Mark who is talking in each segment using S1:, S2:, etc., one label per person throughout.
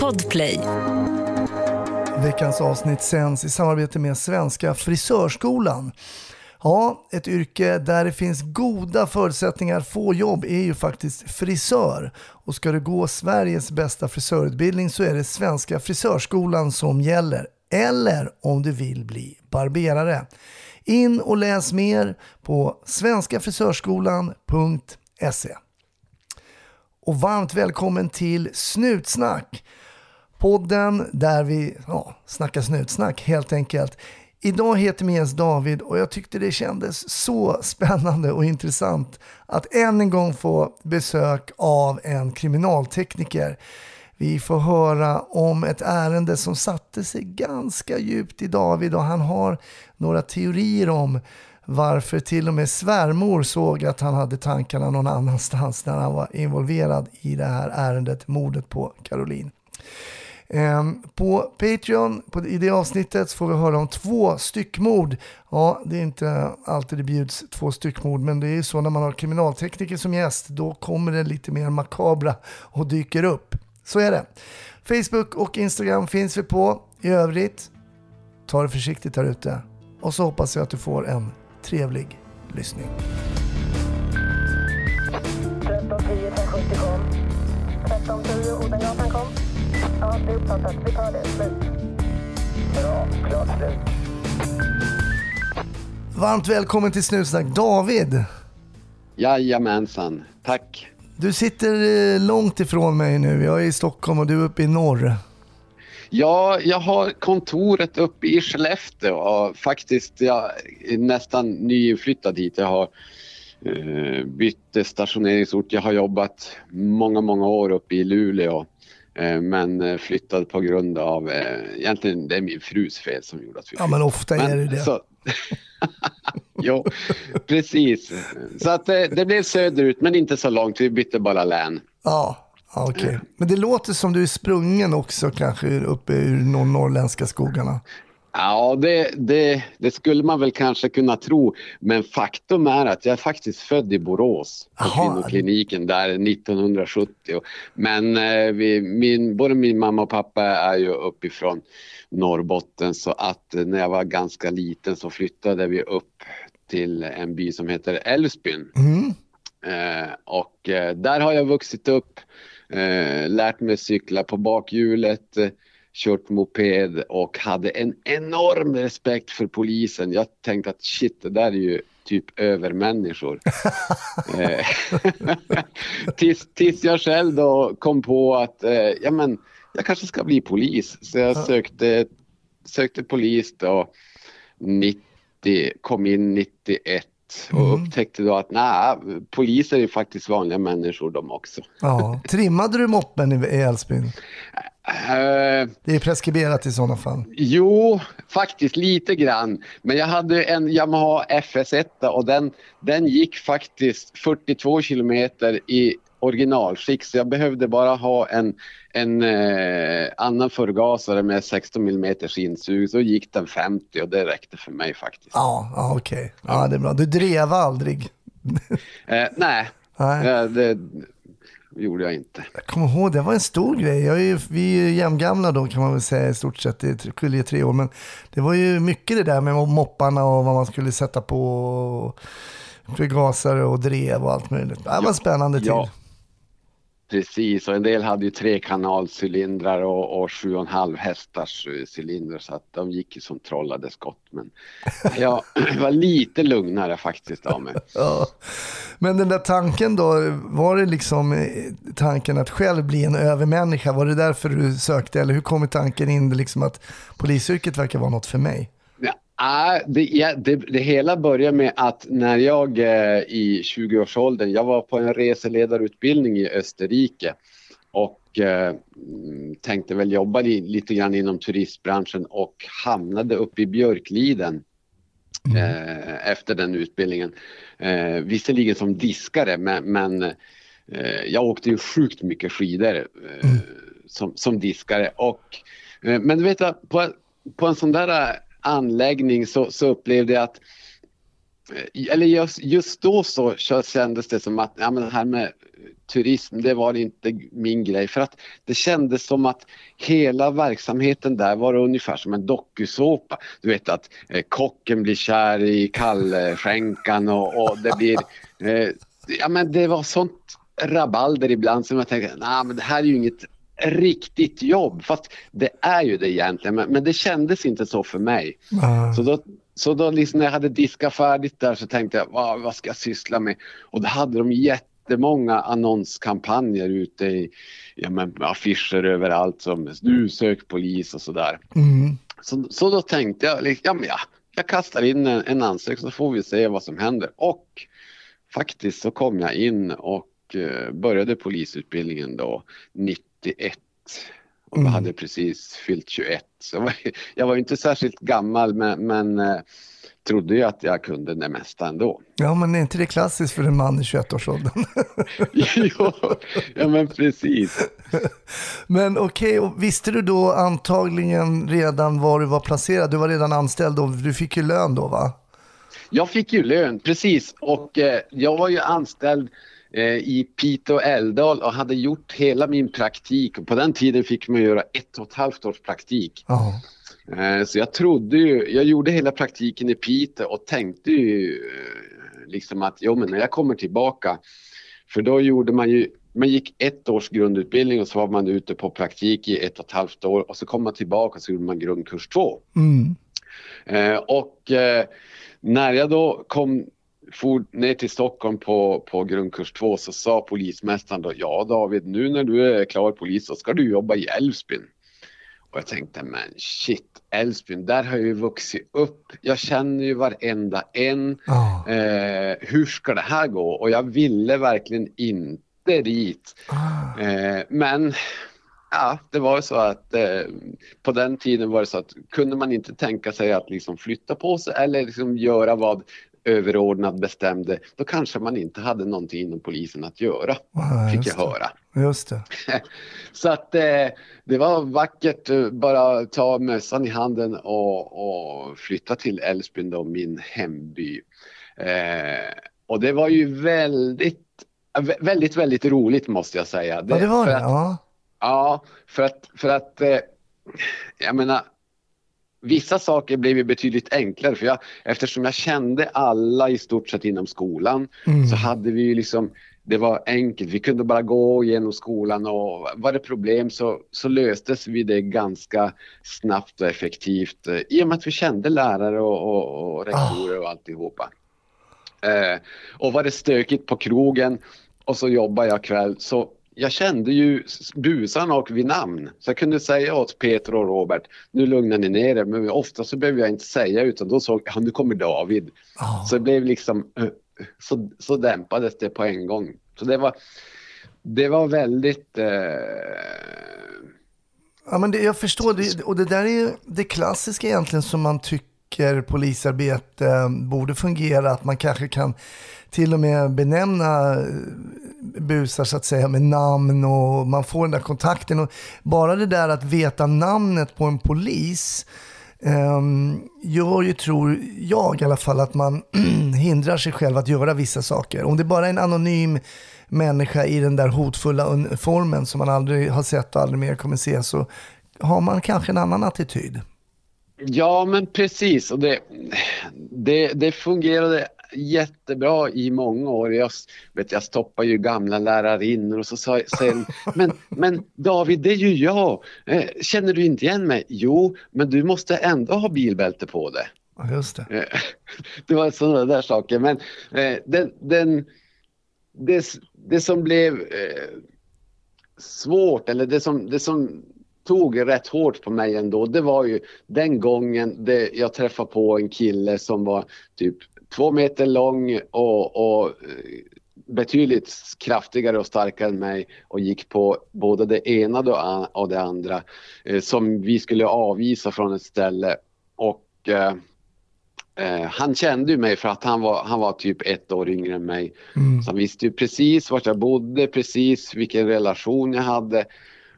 S1: Podplay.
S2: Veckans avsnitt sänds i samarbete med Svenska Frisörskolan. Ja, ett yrke där det finns goda förutsättningar att få jobb är ju faktiskt frisör. Och ska du gå Sveriges bästa frisörutbildning så är det Svenska Frisörskolan som gäller. Eller om du vill bli barberare. In och läs mer på svenskafrisörskolan.se. Och varmt välkommen till Snutsnack. Podden där vi ja, snackar snutsnack helt enkelt. Idag heter min gäst David och jag tyckte det kändes så spännande och intressant att än en gång få besök av en kriminaltekniker. Vi får höra om ett ärende som satte sig ganska djupt i David och han har några teorier om varför till och med svärmor såg att han hade tankarna någon annanstans när han var involverad i det här ärendet, mordet på Caroline. Ehm, på Patreon, i det avsnittet, får vi höra om två styckmord. Ja, det är inte alltid det bjuds två styckmord, men det är ju så när man har kriminaltekniker som gäst, då kommer det lite mer makabra och dyker upp. Så är det. Facebook och Instagram finns vi på. I övrigt, ta det försiktigt här ute. Och så hoppas jag att du får en trevlig lyssning. 1310 1070 kom. 1310 Odengatan kom. Ja, det är uppfattat. Vi tar det. Slut. Bra. Klart slut. Varmt välkommen till Snutsnack David.
S3: Jajamensan. Tack.
S2: Du sitter eh, långt ifrån mig nu. Jag är i Stockholm och du är uppe i norr.
S3: Ja, jag har kontoret uppe i Skellefteå och faktiskt jag är nästan nyinflyttad hit. Jag har eh, bytt stationeringsort. Jag har jobbat många, många år uppe i Luleå eh, men eh, flyttade på grund av, eh, egentligen det är min frus fel som gjorde att vi
S2: flyttade. Ja, men ofta är det det. Så,
S3: jo, precis. Så att det, det blev söderut men inte så långt. Vi bytte bara län.
S2: Ja, Okej, okay. men det låter som du är sprungen också kanske uppe ur de norrländska skogarna.
S3: Ja, det, det, det, skulle man väl kanske kunna tro. Men faktum är att jag är faktiskt född i Borås på Aha. kvinnokliniken där 1970. Men eh, vi, min, både min mamma och pappa är ju uppifrån Norrbotten så att när jag var ganska liten så flyttade vi upp till en by som heter Älvsbyn. Mm. Eh, och eh, där har jag vuxit upp eh, lärt mig cykla på bakhjulet, eh, kört moped och hade en enorm respekt för polisen. Jag tänkte att shit, det där är ju typ övermänniskor. eh, tills, tills jag själv då kom på att eh, ja, men, jag kanske ska bli polis. Så jag sökte, sökte polis då 90, kom in 91 och mm. upptäckte då att nej, poliser är faktiskt vanliga människor de också.
S2: Ja. Trimmade du moppen i Älvsbyn? Uh, det är preskriberat i sådana fall.
S3: Jo, faktiskt lite grann. Men jag hade en Yamaha FS1 och den, den gick faktiskt 42 kilometer i originalskick så jag behövde bara ha en, en eh, annan förgasare med 16 mm insug så gick den 50 och det räckte för mig faktiskt.
S2: Ja, ja okej. Okay. Ja. det är bra. Du drev aldrig?
S3: eh, nej, nej. Ja, det gjorde jag inte.
S2: Jag kommer ihåg, det var en stor grej. Jag är, vi är ju jämngamla då kan man väl säga i stort sett. Det skiljer tre år. Men det var ju mycket det där med mopparna och vad man skulle sätta på förgasare och drev och allt möjligt. Det var ja, spännande tid. Ja.
S3: Precis, och en del hade ju trekanalscylindrar och, och sju och en halv hästars cylindrar så att de gick ju som trollade skott. Men jag var lite lugnare faktiskt av mig. Ja.
S2: Men den där tanken då, var det liksom eh, tanken att själv bli en övermänniska? Var det därför du sökte eller hur kom tanken in liksom att polisyrket verkar vara något för mig?
S3: Ah, det, ja, det, det, hela började med att när jag eh, i 20-årsåldern, jag var på en reseledarutbildning i Österrike och eh, tänkte väl jobba li, lite grann inom turistbranschen och hamnade uppe i Björkliden mm. eh, efter den utbildningen. Eh, visserligen som diskare men, men eh, jag åkte ju sjukt mycket skidor eh, mm. som, som diskare och eh, men du vet på, på en sån där anläggning så, så upplevde jag att eh, eller just, just då så kändes det som att ja, men det här med turism, det var inte min grej för att det kändes som att hela verksamheten där var ungefär som en dokusåpa. Du vet att eh, kocken blir kär i kallskänkan och, och det blir... Eh, ja men det var sånt rabalder ibland som jag tänkte, nej men det här är ju inget riktigt jobb. Fast det är ju det egentligen, men, men det kändes inte så för mig. Mm. Så då, så då liksom när jag hade diskat färdigt där så tänkte jag, vad, vad ska jag syssla med? Och då hade de jättemånga annonskampanjer ute i ja, men, affischer överallt som du sök polis och sådär. Mm. Så, så då tänkte jag, liksom, ja jag kastar in en, en ansökan så får vi se vad som händer. Och faktiskt så kom jag in och uh, började polisutbildningen då 91 och mm. hade precis fyllt 21. Så jag var inte särskilt gammal men, men eh, trodde ju att jag kunde det mesta ändå.
S2: Ja, men är inte det klassiskt för en man i 21-årsåldern?
S3: jo, ja men precis.
S2: men okej, okay, visste du då antagligen redan var du var placerad? Du var redan anställd och du fick ju lön då va?
S3: Jag fick ju lön, precis. Och eh, jag var ju anställd i Piteå Älvdal och hade gjort hela min praktik. Och på den tiden fick man göra ett och ett halvt års praktik. Oh. Så jag trodde ju, jag gjorde hela praktiken i Piteå och tänkte ju eh, liksom att jo men när jag kommer tillbaka, för då gjorde man ju man gick ett års grundutbildning och så var man ute på praktik i ett och ett halvt år och så kom man tillbaka och så gjorde man grundkurs två. Mm. och när jag då kom for ner till Stockholm på, på grundkurs 2 så sa polismästaren då, ja David, nu när du är klar polis så ska du jobba i Älvsbyn. Och jag tänkte, men shit, Älvsbyn, där har jag ju vuxit upp. Jag känner ju varenda en. Oh. Eh, hur ska det här gå? Och jag ville verkligen inte dit. Oh. Eh, men ja, det var så att eh, på den tiden var det så att kunde man inte tänka sig att liksom flytta på sig eller liksom göra vad överordnad bestämde, då kanske man inte hade någonting inom polisen att göra, ja, fick jag höra.
S2: Just det.
S3: Så att eh, det var vackert, eh, bara ta mössan i handen och, och flytta till Älvsbyn, då, min hemby. Eh, och det var ju väldigt, väldigt, väldigt roligt måste jag säga.
S2: Det, ja, det var det?
S3: Att,
S2: ja.
S3: ja, för att, för att eh, jag menar, Vissa saker blev ju betydligt enklare för jag, eftersom jag kände alla i stort sett inom skolan mm. så hade vi ju liksom det var enkelt, vi kunde bara gå genom skolan och var det problem så, så löstes vi det ganska snabbt och effektivt eh, i och med att vi kände lärare och, och, och rektorer och alltihopa. Eh, och var det stökigt på krogen och så jobbade jag kväll så jag kände ju busarna och vid namn. Så jag kunde säga åt Peter och Robert, nu lugnar ni ner er. Men ofta så behöver jag inte säga utan då såg jag, nu kommer David. Oh. Så det blev liksom, eh, så, så dämpades det på en gång. Så det var, det var väldigt... Eh...
S2: Ja men det, jag förstår, det, och det där är det klassiska egentligen som man tycker polisarbete borde fungera, att man kanske kan till och med benämna eh, busar så att säga med namn och man får den där kontakten. Och bara det där att veta namnet på en polis um, gör ju, tror jag i alla fall, att man hindrar sig själv att göra vissa saker. Om det bara är en anonym människa i den där hotfulla formen som man aldrig har sett och aldrig mer kommer se så har man kanske en annan attityd.
S3: Ja, men precis. Och det, det, det fungerade jättebra i många år. Jag, vet, jag stoppar ju gamla lärarinnor och så säger men, men David, det är ju jag. Eh, känner du inte igen mig? Jo, men du måste ändå ha bilbälte på dig.
S2: Ja, just det.
S3: Eh, det var sådana där saker. Men eh, den, den, det, det som blev svårt, eller det som, det som tog rätt hårt på mig ändå, det var ju den gången det, jag träffade på en kille som var typ två meter lång och, och betydligt kraftigare och starkare än mig och gick på både det ena och det andra eh, som vi skulle avvisa från ett ställe. Och eh, eh, han kände ju mig för att han var, han var typ ett år yngre än mig. Mm. Så han visste ju precis vart jag bodde, precis vilken relation jag hade.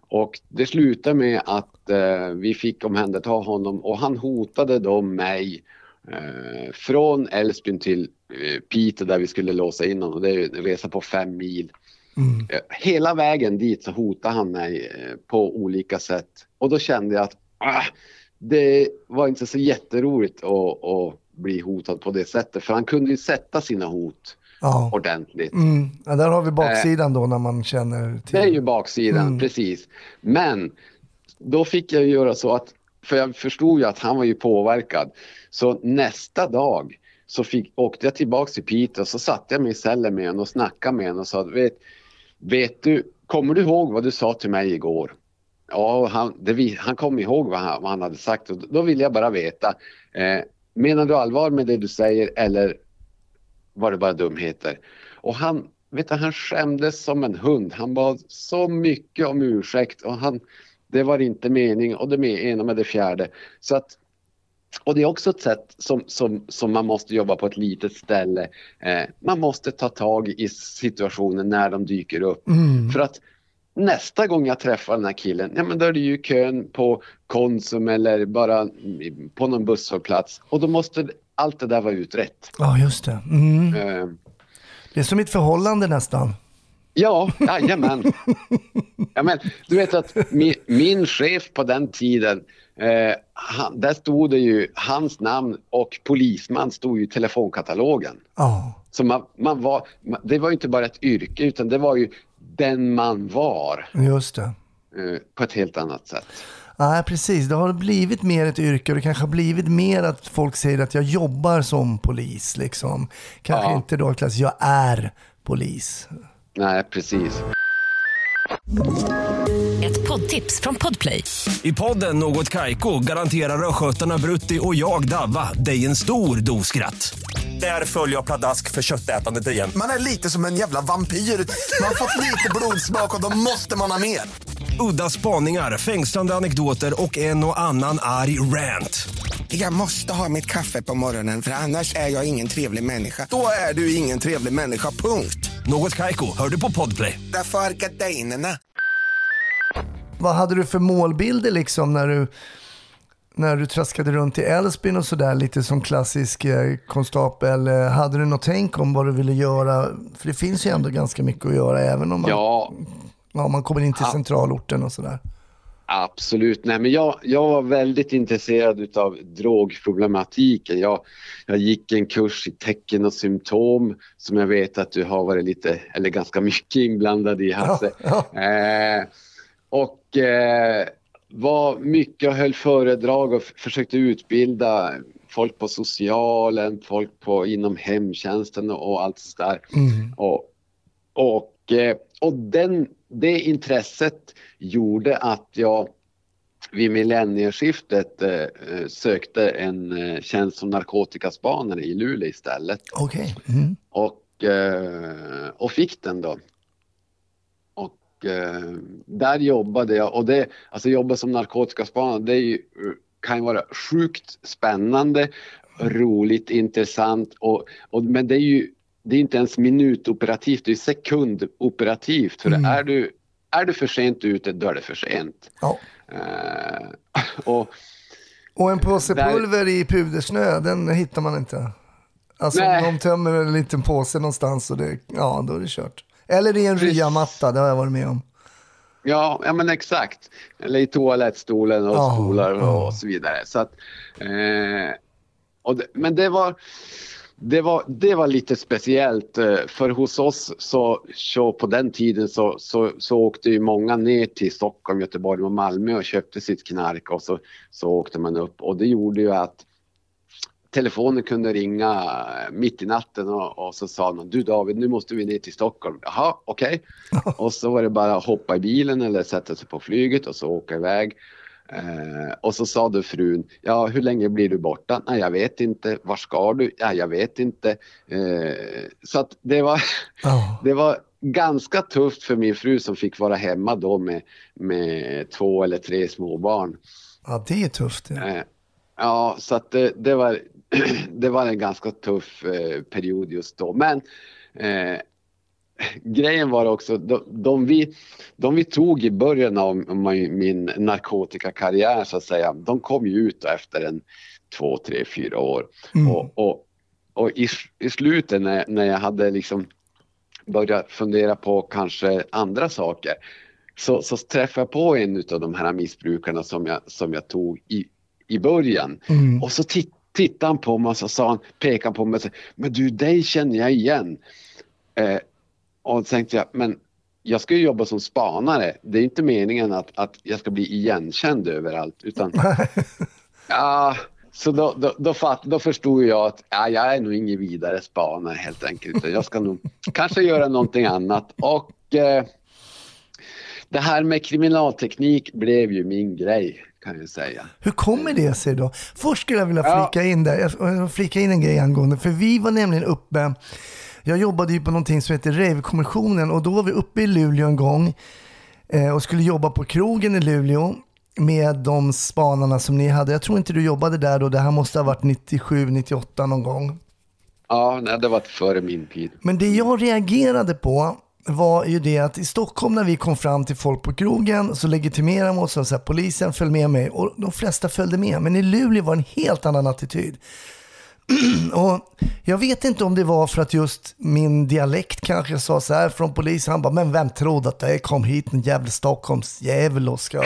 S3: Och det slutade med att eh, vi fick omhänderta honom och han hotade då mig Eh, från Älvsbyn till eh, Piteå där vi skulle låsa in honom. Det är en resa på fem mil. Mm. Hela vägen dit så hotade han mig på olika sätt. Och då kände jag att ah, det var inte så jätteroligt att, att bli hotad på det sättet. För han kunde ju sätta sina hot ja. ordentligt.
S2: Mm. Ja, där har vi baksidan då när man känner
S3: till. Det är ju baksidan, mm. precis. Men då fick jag göra så att, för jag förstod ju att han var ju påverkad. Så nästa dag så fick, åkte jag tillbaka till Piteå och så satte jag mig i cellen med honom och snackade med honom och sa, vet, vet du, kommer du ihåg vad du sa till mig igår? Ja, han, det, han kom ihåg vad han, vad han, hade sagt och då vill jag bara veta. Eh, menar du allvar med det du säger eller var det bara dumheter? Och han, vet du, han skämdes som en hund. Han bad så mycket om ursäkt och han, det var inte mening och det ena med det fjärde. Så att, och det är också ett sätt som, som, som man måste jobba på ett litet ställe. Eh, man måste ta tag i situationen när de dyker upp. Mm. För att nästa gång jag träffar den här killen, ja men då är det ju kön på Konsum eller bara på någon busshållplats och då måste allt det där vara utrett.
S2: Ja, just det. Mm. Uh, det är som ett förhållande nästan.
S3: Ja, jajamän. ja, men, du vet att min, min chef på den tiden, eh, han, där stod det ju hans namn och polisman stod ju i telefonkatalogen. Oh. Så man, man var, det var ju inte bara ett yrke utan det var ju den man var.
S2: Just det.
S3: Eh, på ett helt annat sätt.
S2: Nej, precis. Det har blivit mer ett yrke och det kanske har blivit mer att folk säger att jag jobbar som polis. Liksom. Kanske ja. inte då att jag är polis.
S3: Nej, precis.
S1: Ett poddtips från Podplay.
S4: I podden Något Kaiko garanterar östgötarna Brutti och jag, Davva, dig en stor dos skratt. Där följer jag pladask för köttätandet igen.
S5: Man är lite som en jävla vampyr. Man har fått lite blodsmak och då måste man ha mer.
S4: Udda spaningar, fängslande anekdoter och en och annan arg rant.
S5: Jag måste ha mitt kaffe på morgonen för annars är jag ingen trevlig människa. Då är du ingen trevlig människa, punkt.
S4: Något kajko, hör du på podplay.
S5: Därför är gardinerna.
S2: Vad hade du för målbilder liksom när du när du traskade runt i Älvsbyn och sådär, lite som klassisk eh, konstapel. Eh, hade du något tänk om vad du ville göra? För det finns ju ändå ganska mycket att göra även om man, ja. Ja, man kommer in till centralorten och sådär.
S3: Absolut. Nej, men jag, jag var väldigt intresserad av drogproblematiken. Jag, jag gick en kurs i tecken och symptom som jag vet att du har varit lite, eller ganska mycket inblandad i Hasse. Ja, ja. Eh, och eh, var mycket och höll föredrag och försökte utbilda folk på socialen, folk på, inom hemtjänsten och allt sådär. Mm. Och, och, eh, och den, det intresset gjorde att jag vid millennieskiftet eh, sökte en eh, tjänst som narkotikaspanare i Luleå istället.
S2: Okay. Mm.
S3: Och, eh, och fick den då eh, där jobbade jag och det, alltså jobba som narkotikaspanare, det är ju, kan ju vara sjukt spännande, roligt, intressant och, och men det är ju det är inte ens minutoperativt, det är sekundoperativt. För mm. är, du, är du för sent ute, då är det för sent.
S2: Ja. Uh, och, och en påse där... pulver i pudersnö, den hittar man inte. Alltså Nej. de tömmer en liten påse någonstans och det, ja, då är det kört. Eller i en ryamatta, det har jag varit med om.
S3: Ja, ja men exakt. Eller i toalettstolen och oh, stolar och, oh. så vidare. Så att, eh, och det, men det var, det, var, det var lite speciellt eh, för hos oss så, så på den tiden så, så, så åkte ju många ner till Stockholm, Göteborg och Malmö och köpte sitt knark och så, så åkte man upp och det gjorde ju att telefonen kunde ringa mitt i natten och, och, så sa någon, du David, nu måste vi ner till Stockholm. Jaha, okej. Okay. och så var det bara att hoppa i bilen eller sätta sig på flyget och så åka iväg. Eh, och så sa du frun, ja hur länge blir du borta? Nej jag vet inte, var ska du? Ja jag vet inte. Eh, så att det var, oh. det var ganska tufft för min fru som fick vara hemma då med, med två eller tre småbarn.
S2: Ja det är tufft. Ja,
S3: eh, ja så att det, det var det var en ganska tuff eh, period just då. Men eh, grejen var också, de, de, vi, de vi tog i början av min narkotikakarriär så att säga, de kom ju ut efter en två, tre, fyra år. Mm. Och, och, och i, i slutet när, när jag hade liksom började fundera på kanske andra saker så, så träffade jag på en av de här missbrukarna som jag, som jag tog i, i början. Mm. Och så titt, tittade han på mig och så sa han, pekade på mig och sa, men du dig känner jag igen. Eh, och så tänkte jag, men jag ska ju jobba som spanare. Det är inte meningen att, att jag ska bli igenkänd överallt. Utan, ja, så då, då, då, fatt, då förstod jag att ja, jag är nog ingen vidare spanare helt enkelt. Jag ska nog kanske göra någonting annat. Och eh, det här med kriminalteknik blev ju min grej kan jag säga.
S2: Hur kommer det sig då? Först skulle jag vilja flika in där, jag flika in en grej angående, för vi var nämligen uppe, jag jobbade ju på någonting som heter Rave-kommissionen och då var vi uppe i Luleå en gång eh, och skulle jobba på krogen i Luleå med de spanarna som ni hade. Jag tror inte du jobbade där då, det här måste ha varit 97, 98 någon gång.
S3: Ja, nej, det var före min tid.
S2: Men det jag reagerade på var ju det att i Stockholm när vi kom fram till folk på krogen så legitimerade de oss och så polisen följde med mig och de flesta följde med. Men i Luleå var det en helt annan attityd. och jag vet inte om det var för att just min dialekt kanske sa så här från polisen. Han bara, men vem trodde att det kom hit en jävla Stockholmsjävel och ska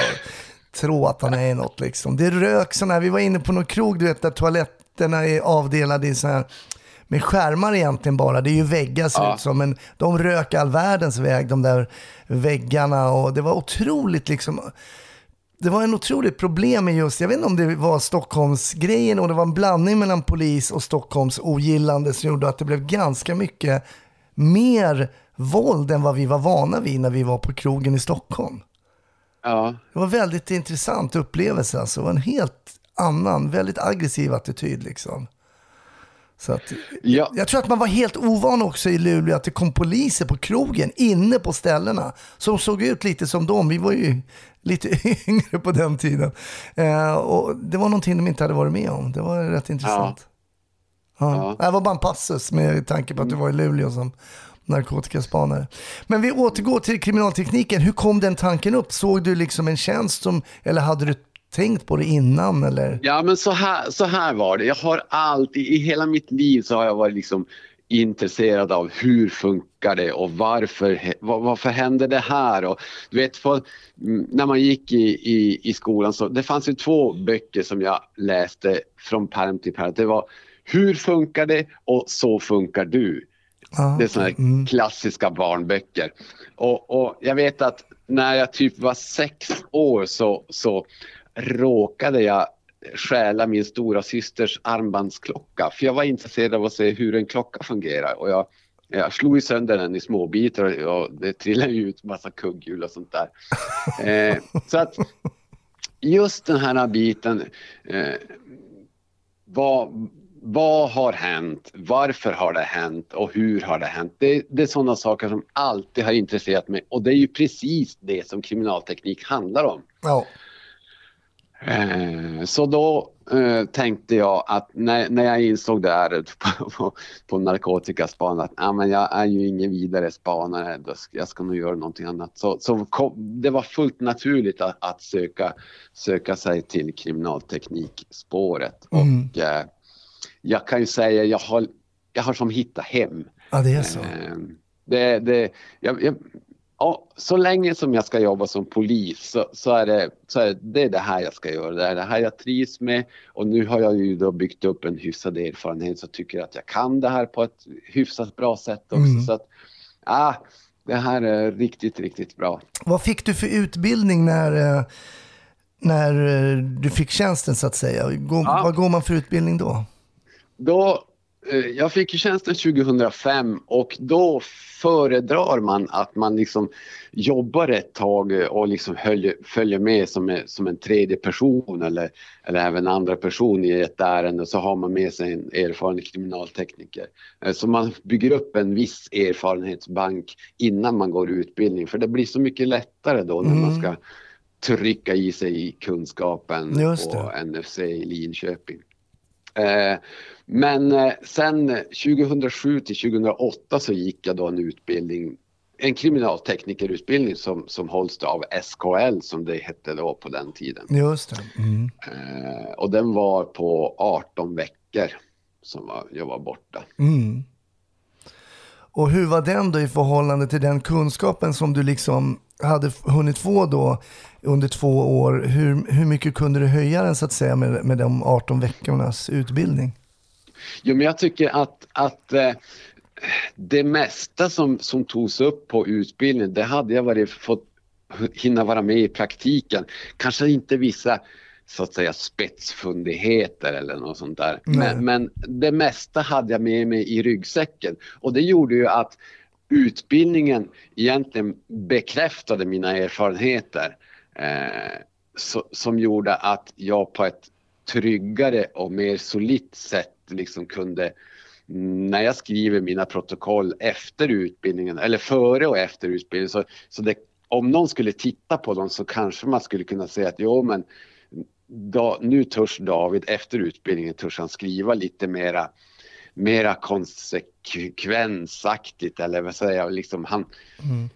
S2: tro att han är något liksom. Det rök sådana här, vi var inne på någon krog du vet där toaletterna är avdelade i så här med skärmar egentligen bara. Det är ju väggar ser ja. ut som, men de rök all världens väg, de där väggarna. Och det var otroligt liksom, det var en otroligt problem med just, jag vet inte om det var Stockholmsgrejen och det var en blandning mellan polis och Stockholms ogillande som gjorde att det blev ganska mycket mer våld än vad vi var vana vid när vi var på krogen i Stockholm.
S3: Ja.
S2: Det var en väldigt intressant upplevelse alltså. Det var en helt annan, väldigt aggressiv attityd liksom. Så att, ja. Jag tror att man var helt ovan också i Luleå att det kom poliser på krogen inne på ställena som såg ut lite som dem. Vi var ju lite yngre på den tiden. Eh, och det var någonting de inte hade varit med om. Det var rätt intressant. Ja. Ja. Det var bara en passus med tanke på att du var i Luleå som narkotikaspanare. Men vi återgår till kriminaltekniken. Hur kom den tanken upp? Såg du liksom en tjänst som, eller hade du tänkt på det innan eller?
S3: Ja men så här, så här var det. Jag har alltid, i hela mitt liv så har jag varit liksom intresserad av hur funkar det och varför, varför hände det här? Och, du vet, för, när man gick i, i, i skolan så det fanns ju två böcker som jag läste från perm till perm. Det var Hur funkar det och Så funkar du. Ah, det är sådana mm. klassiska barnböcker. Och, och jag vet att när jag typ var sex år så, så råkade jag stjäla min stora systers armbandsklocka för jag var intresserad av att se hur en klocka fungerar och jag, jag slog sönder den i små bitar och det trillade ut massa kugghjul och sånt där. Eh, så att just den här biten eh, vad, vad har hänt? Varför har det hänt? Och hur har det hänt? Det, det är sådana saker som alltid har intresserat mig och det är ju precis det som kriminalteknik handlar om.
S2: Ja.
S3: Eh, så då eh, tänkte jag att när, när jag insåg det här på, på, på narkotikaspan att ah, men jag är ju ingen vidare spanare, då ska, jag ska nog göra någonting annat. Så, så kom, det var fullt naturligt att, att, söka, söka sig till kriminalteknikspåret. Mm. Och eh, jag kan ju säga jag har, jag har som hittat hem.
S2: Ja, det är så. Eh,
S3: det, det, jag, jag, ja, så länge som jag ska jobba som polis så, så, är, det, så är det det här jag ska göra. Det är det här jag trivs med och nu har jag ju då byggt upp en hyfsad erfarenhet så tycker att jag kan det här på ett hyfsat bra sätt också. Mm. Så att, ah, det här är riktigt, riktigt bra.
S2: Vad fick du för utbildning när, eh, när eh, du fick tjänsten så att säga? Går, ja. Vad går man för utbildning då?
S3: Då jag fick ju tjänsten 2005 och då föredrar man att man liksom jobbar ett tag och liksom följer, följer med som, som en tredje person eller, eller även andra person i ett ärende så har man med sig en erfaren kriminaltekniker. Eh, så man bygger upp en viss erfarenhetsbank innan man går utbildning för det blir så mycket lättare då när mm. man ska trycka i sig kunskapen på NFC i Linköping. Eh, men eh, sen 2007 till 2008 så gick jag då en utbildning, en kriminalteknikerutbildning som, som hålls av SKL som det hette då på den tiden.
S2: Just det. Mm.
S3: Eh, och den var på 18 veckor som var, jag var borta.
S2: Mm. Och hur var den då i förhållande till den kunskapen som du liksom hade hunnit få då under två år? Hur, hur mycket kunde du höja den så att säga med, med de 18 veckornas utbildning?
S3: Jo, men jag tycker att, att eh, det mesta som, som togs upp på utbildningen, det hade jag varit, fått hinna vara med i praktiken. Kanske inte vissa så att säga spetsfundigheter eller något sånt där. Men, men, det mesta hade jag med mig i ryggsäcken och det gjorde ju att utbildningen egentligen bekräftade mina erfarenheter eh, så, som gjorde att jag på ett tryggare och mer solitt sätt liksom kunde när jag skriver mina protokoll efter utbildningen eller före och efter utbildningen så, så det, om någon skulle titta på dem så kanske man skulle kunna säga att jo men da, nu törs David efter utbildningen törs han skriva lite mera mera konsekvensaktigt eller vad säger jag, liksom han mm.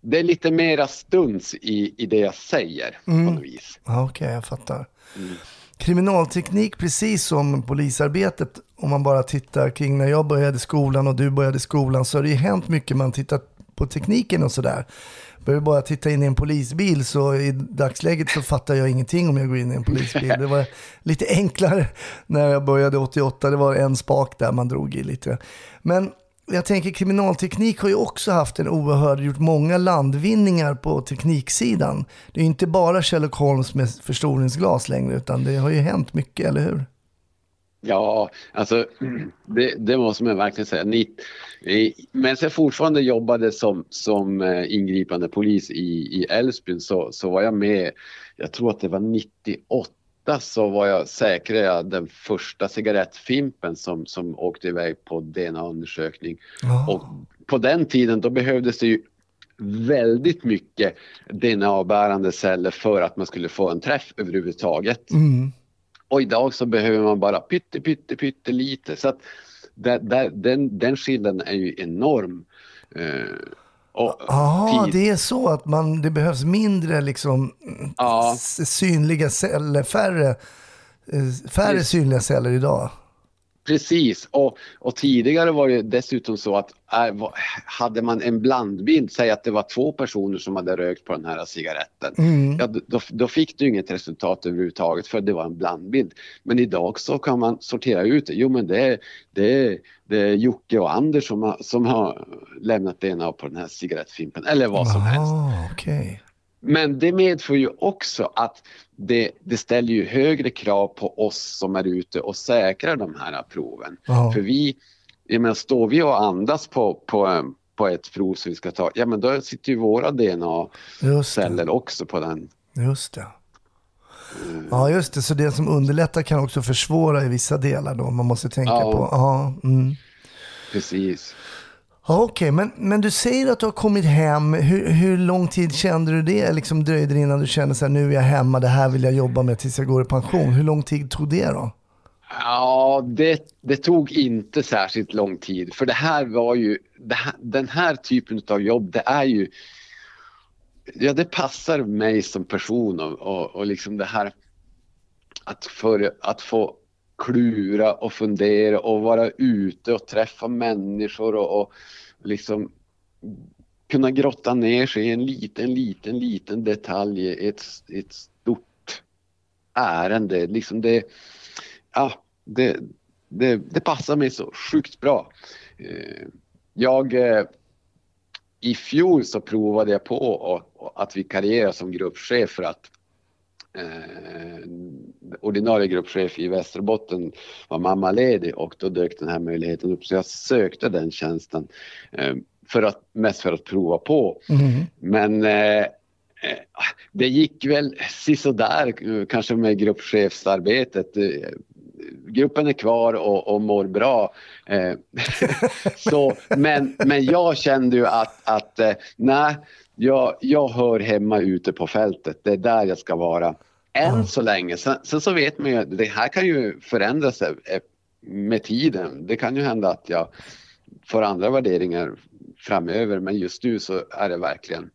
S3: Det är lite mera stuns i, i det jag säger mm. på något vis.
S2: Okej, okay, jag fattar. Mm. Kriminalteknik, precis som polisarbetet, om man bara tittar kring när jag började skolan och du började skolan, så har det ju hänt mycket. Man tittar på tekniken och sådär. Behöver bara titta in i en polisbil så i dagsläget så fattar jag ingenting om jag går in i en polisbil. Det var lite enklare när jag började 88. Det var en spak där man drog i lite. Men jag tänker kriminalteknik har ju också haft en oerhörd, gjort många landvinningar på tekniksidan. Det är ju inte bara Sherlock Holmes med förstoringsglas längre utan det har ju hänt mycket, eller hur?
S3: Ja, alltså det, det måste man verkligen säga. Ni, medan jag fortfarande jobbade som, som eh, ingripande polis i, Älvsbyn så, så var jag med, jag tror att det var 98 så var jag säkrade den första cigarettfimpen som, som åkte iväg på DNA-undersökning. Oh. Och på den tiden då behövdes det ju väldigt mycket DNA-bärande celler för att man skulle få en träff överhuvudtaget. Mm. Och idag så behöver man bara pytte, pytte, pytte lite. Så att där, där, den, den skillnaden är ju enorm.
S2: Ja, det är så att man, det behövs mindre liksom, ja. synliga celler, färre, eh, färre synliga celler idag.
S3: Precis, och, och, tidigare var det dessutom så att äh, hade man en blandbild, säg att det var två personer som hade rökt på den här cigaretten, mm. ja, då, då, fick du inget resultat överhuvudtaget för det var en blandbild. Men idag så kan man sortera ut det. Jo men det är, det är, det är Jocke och Anders som har, som har lämnat DNA på den här cigarettfimpen eller vad som
S2: Aha,
S3: helst.
S2: Okay.
S3: Men det medför ju också att det, det, ställer ju högre krav på oss som är ute och säkrar de här proven. Ja. För vi, jag menar, står vi och andas på, på, på ett prov som vi ska ta, ja men då sitter ju våra DNA-celler också på den.
S2: Just det. Mm. Ja, just det. Så det som underlättar kan också försvåra i vissa delar då. Man måste tänka ja. på. Ja, mm.
S3: Precis.
S2: Okej, okay, men, men du säger att du har kommit hem. Hur, hur lång tid kände du det? Liksom dröjde det innan du kände att nu är jag hemma, det här vill jag jobba med tills jag går i pension. Hur lång tid tog det då?
S3: Ja, det, det tog inte särskilt lång tid. För det här var ju, här, den här typen av jobb, det är ju, ja det passar mig som person och, och, och liksom det här att, för, att få klura och fundera och vara ute och träffa människor och, och liksom kunna grotta ner sig i en liten, liten, liten detalj i ett, ett stort ärende. Liksom det, ja, det, det, det passar mig så sjukt bra. Eh, jag, eh, I fjol så provade jag på att vikariera som gruppchef för att eh, ordinarie gruppchef i Västerbotten var mammaledig och då dök den här möjligheten upp så jag sökte den tjänsten eh, för att, mest för att prova på. Mm. Men eh, eh det gick väl sisådär kanske med gruppchefsarbetet. Eh, gruppen är kvar och, och mår bra. Eh, så, men, men jag kände ju att, att nej, jag, jag hör hemma ute på fältet. Det är där jag ska vara. Än så länge. Sen, sen, så vet man ju att det här kan ju förändras med tiden. Det kan ju hända att jag får andra värderingar framöver men just nu så är det verkligen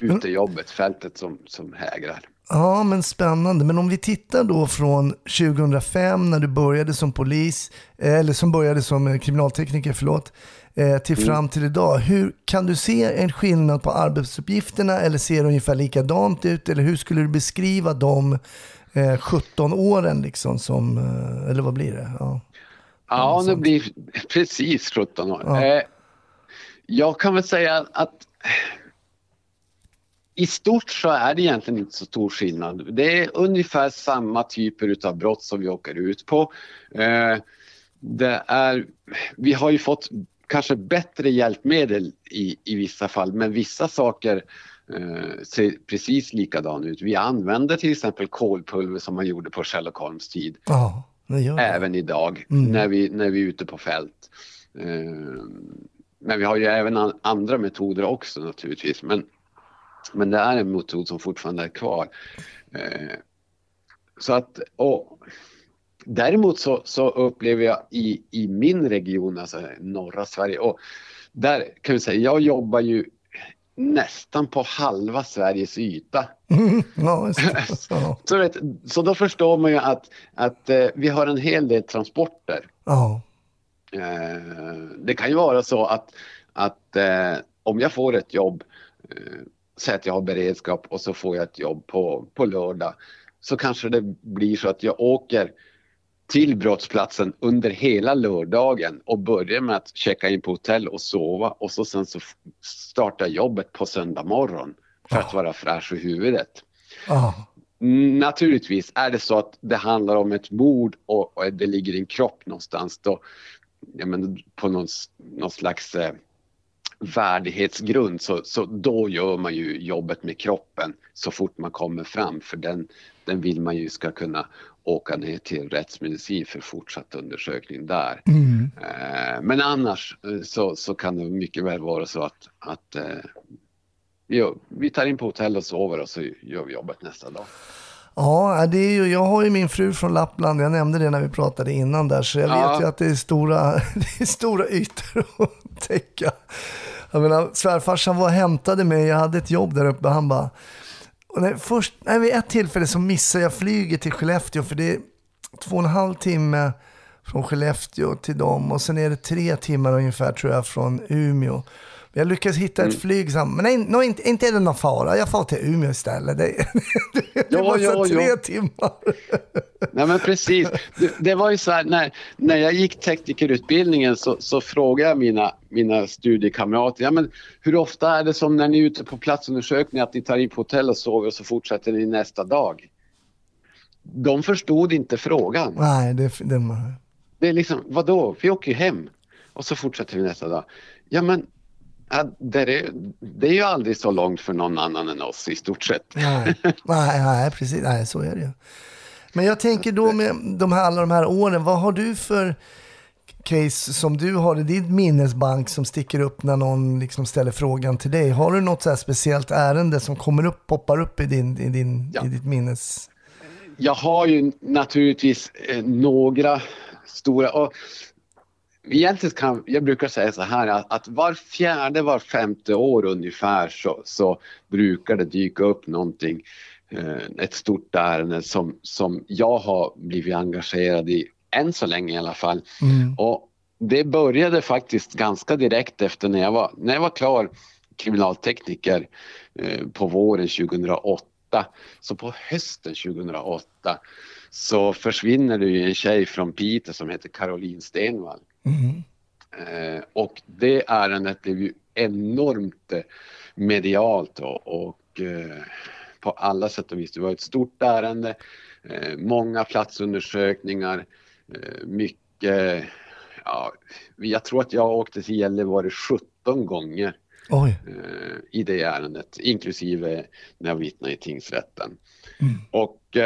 S3: utejobbet, fältet som, som hägrar.
S2: Ja, men spännande. Men om vi tittar då från 2005 när du började som polis, eller som började som kriminaltekniker, förlåt, eh, till fram till idag. Hur Kan du se en skillnad på arbetsuppgifterna eller ser det ungefär likadant ut? Eller hur skulle du beskriva de eh, 17 åren liksom som, eh, eller vad blir det? Ja,
S3: ja det blir precis 17 år. Ja. Eh, jag kan väl säga att i stort så är det egentligen inte så stor skillnad. Det är ungefär samma typer av brott som vi åker ut på. Eh, det är, vi har ju fått kanske bättre hjälpmedel i, i vissa fall, men vissa saker eh, ser precis likadan ut. Vi använder till exempel kolpulver som man gjorde på Sherlock Holmes tid.
S2: Ja,
S3: även idag mm. när, vi, när vi är ute på fält. Eh, men vi har ju även andra metoder också naturligtvis. Men men det är en metod som fortfarande är kvar. Eh, så att, och, däremot så, så, upplever jag i, i min region, alltså norra Sverige, och där kan vi säga, jag jobbar ju nästan på halva Sveriges yta.
S2: Mm, ja,
S3: så, vet, så då förstår man ju att, att eh, vi har en hel del transporter.
S2: Ja.
S3: Eh, det kan ju vara så att, att eh, om jag får ett jobb eh, säg att jag har beredskap och så får jag ett jobb på, på lördag så kanske det blir så att jag åker till brottsplatsen under hela lördagen och börjar med att checka in på hotell och sova och så sen så startar jobbet på söndag morgon för att vara fräsch i huvudet.
S2: Oh.
S3: Naturligtvis är det så att det handlar om ett mord och, och det ligger en kropp någonstans då, ja, men på någon, någon slags eh, värdighetsgrund så, så då gör man ju jobbet med kroppen så fort man kommer fram för den, den vill man ju ska kunna åka ner till rättsmedicin för fortsatt undersökning där.
S2: Mm.
S3: Eh, men annars eh, så, så kan det mycket väl vara så att, att eh, jo, vi tar in på hotell och sover och så gör vi jobbet nästa dag.
S2: Ja, det är ju, jag har ju min fru från Lappland, jag nämnde det när vi pratade innan där, så jag ja. vet ju att det är stora, det är stora ytor att täcka. Jag menar, svärfarsan var och hämtade mig, jag hade ett jobb där uppe, han bara, och när, först, nej, vid ett tillfälle så missar jag flyget till Skellefteå, för det är två och en halv timme från Skellefteå till dem och sen är det tre timmar ungefär tror jag från Umeå. Jag lyckades hitta ett mm. flyg, men nej, no, inte, inte är det någon fara. Jag får till Umeå istället. Det, det, det var ja, tre ja. timmar.
S3: Nej men precis. Det, det, var ju så här, när, när jag gick teknikerutbildningen så, så frågade jag mina, mina studiekamrater, ja, men hur ofta är det som när ni är ute på platsundersökning att ni tar in på hotell och sover och så fortsätter ni nästa dag? De förstod inte frågan.
S2: Nej, det, det...
S3: det är liksom, vadå, vi åker ju hem och så fortsätter vi nästa dag. Ja men Ja, det, är, det är ju aldrig så långt för någon annan än oss i stort sett.
S2: Nej, nej, nej precis. Nej, så är det ju. Men jag tänker då med de här, alla de här åren, vad har du för case som du har i din minnesbank som sticker upp när någon liksom ställer frågan till dig? Har du något så speciellt ärende som kommer upp, poppar upp i, din, i, din, ja. i ditt minnes...
S3: Jag har ju naturligtvis eh, några stora... Och egentligen kan jag brukar säga så här att, att var fjärde, var femte år ungefär så, så brukar det dyka upp någonting, eh, ett stort ärende som, som jag har blivit engagerad i, än så länge i alla fall.
S2: Mm.
S3: Och det började faktiskt ganska direkt efter när jag var, när jag var klar kriminaltekniker eh, på våren 2008. Så på hösten 2008 så försvinner det ju en tjej från Piteå som heter Caroline Stenvall.
S2: Mm.
S3: Eh, och det ärendet blev ju enormt eh, medialt och, och eh, på alla sätt och vis. Det var ett stort ärende, eh, många platsundersökningar, eh, mycket Ja, jag tror att jag åkte till Gällivare 17 gånger
S2: eh,
S3: i det ärendet, inklusive när jag vittnade i tingsrätten.
S2: Mm.
S3: Och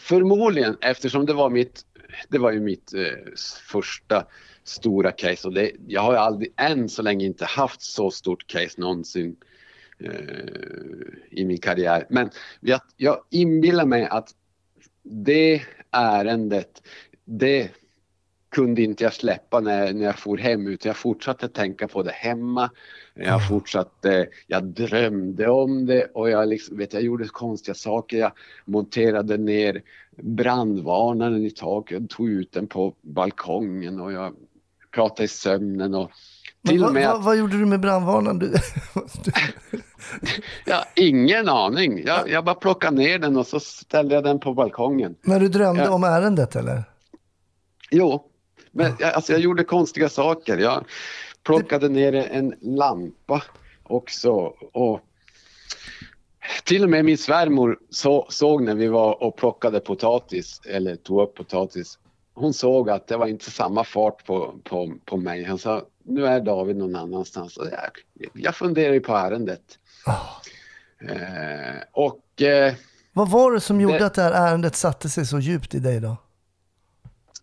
S3: förmodligen, eftersom det var mitt det var ju mitt eh, första stora case och det, jag har aldrig än så länge inte haft så stort case någonsin eh, i min karriär. Men jag, jag inbillar mig att det ärendet, det kunde inte jag släppa när, när jag for hem utan jag fortsatte tänka på det hemma. Jag fortsatte, jag drömde om det och jag, liksom, vet, jag gjorde konstiga saker. Jag monterade ner brandvarnaren i taket, tog ut den på balkongen och jag prata i sömnen och
S2: Men vad, vad, vad gjorde du med brandvarnaren? Du,
S3: ja, ingen aning. Jag, jag bara plockade ner den och så ställde jag den på balkongen.
S2: när du drömde
S3: Ja.
S2: om ärendet eller?
S3: Jo, men jag, alltså jag gjorde konstiga saker. Jag plockade ner en lampa också och till och med min svärmor så, såg när vi var och plockade potatis eller tog upp potatis. Hon såg att det var inte samma fart på, på, på mig. Han sa, nu är David någon annanstans. Och jag, jag funderar ju på ärendet.
S2: Ah.
S3: Eh, och eh,
S2: Vad var det som gjorde
S3: Det-
S2: att det här ärendet satte sig så djupt i dig då?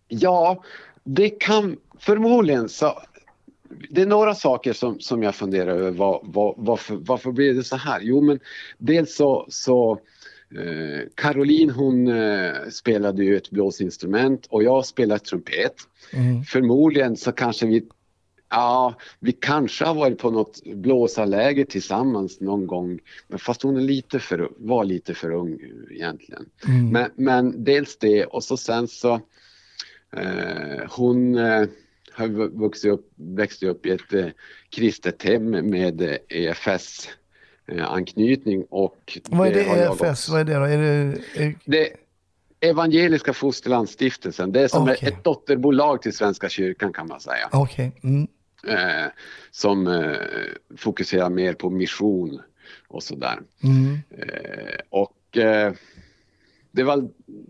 S3: Ja, det kan förmodligen så. Det är några saker som, som jag funderar över. Vad, vad, varför, varför blev det så här? Jo, men dels så, så eh, Caroline hon eh, spelade ju ett blåsinstrument och jag spelade trumpet.
S2: Mm.
S3: Förmodligen så kanske vi Ja, vi kanske har varit på något blåsarläger tillsammans någon gång. Men fast hon är lite för, var lite för ung egentligen.
S2: Mm.
S3: Men, men dels det och så sen så eh, hon eh, har vu- vuxit upp, växt upp i ett eh, kristet hem med eh, EFS eh, anknytning och
S2: Vad är det
S3: jag
S2: EFS? Vad är det då? Är det, är,
S3: Det Evangeliska Fosterlandsstiftelsen, det är som
S2: Okej.
S3: ett dotterbolag till Svenska kyrkan kan man säga.
S2: Okej. Mm.
S3: Eh, som eh, fokuserar mer på mission och sådär.
S2: Mm.
S3: Eh, och eh, det var,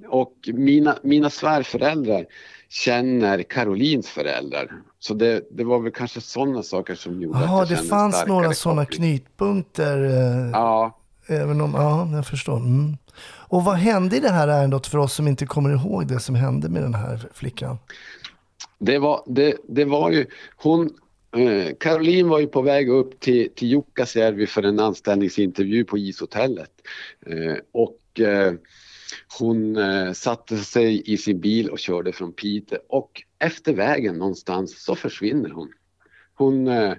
S3: och mina, mina svärföräldrar känner Karolins föräldrar. Så det, det var väl kanske sådana saker som gjorde
S2: Jaha,
S3: att
S2: det
S3: jag kände
S2: fanns några sådana knytpunkter. Eh,
S3: Ja,
S2: Även om, ja, jag förstår. Mm. Och vad hände i det här ärendet för oss som inte kommer ihåg det som hände med den här flickan?
S3: det var, det, det var ju, hon, eh, Caroline var ju på väg upp till, till Jukkasjärvi för en anställningsintervju på ishotellet. Eh, och eh, hon eh, satte sig i sin bil och körde från Piteå och efter vägen någonstans så försvinner hon. Hon, eh,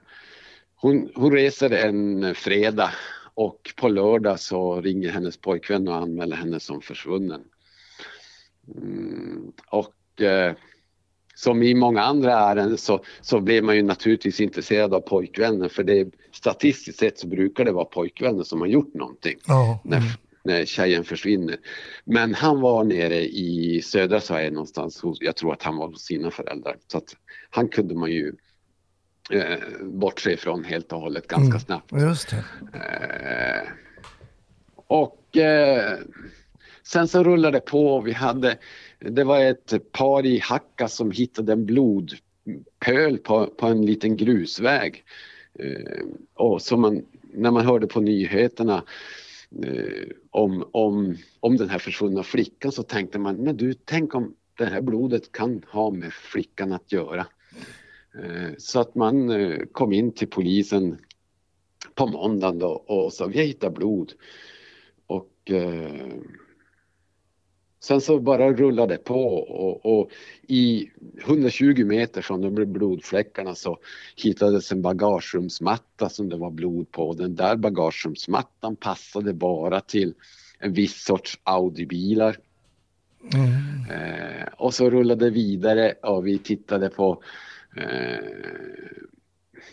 S3: hon, hon reser en fredag och på lördag så ringer hennes pojkvän och anmäler henne som försvunnen. Mm, och eh, som i många andra ärenden så, så blev man ju naturligtvis intresserad av pojkvännen för det statistiskt sett så brukar det vara pojkvännen som har gjort någonting
S2: Ja,
S3: när,
S2: mm.
S3: När tjejen försvinner. Men han var nere i södra Sverige någonstans, jag tror att han var hos sina föräldrar. Så att han kunde man ju eh, bortse ifrån helt och hållet ganska
S2: Mm.
S3: snabbt.
S2: just det.
S3: Eh, och eh, sen så rullade det på. Vi hade, det var ett par i Hacka som hittade en blodpöl på, på en liten grusväg. Eh, och som man, när man hörde på nyheterna Eh, om, om, om den här försvunna flickan så tänkte man, men du, tänk om det här blodet kan ha med flickan att göra. Eh, så att man eh, kom in till polisen på måndagen då och sa vi har hittat blod. Och eh, sen så bara rullade det på och, och i 120 meter från de blodfläckarna så hittades en bagagerumsmatta som det var blod på. Den där bagagerumsmattan passade bara till en viss sorts Audi-bilar. Eh, och så rullade vidare och vi tittade på eh,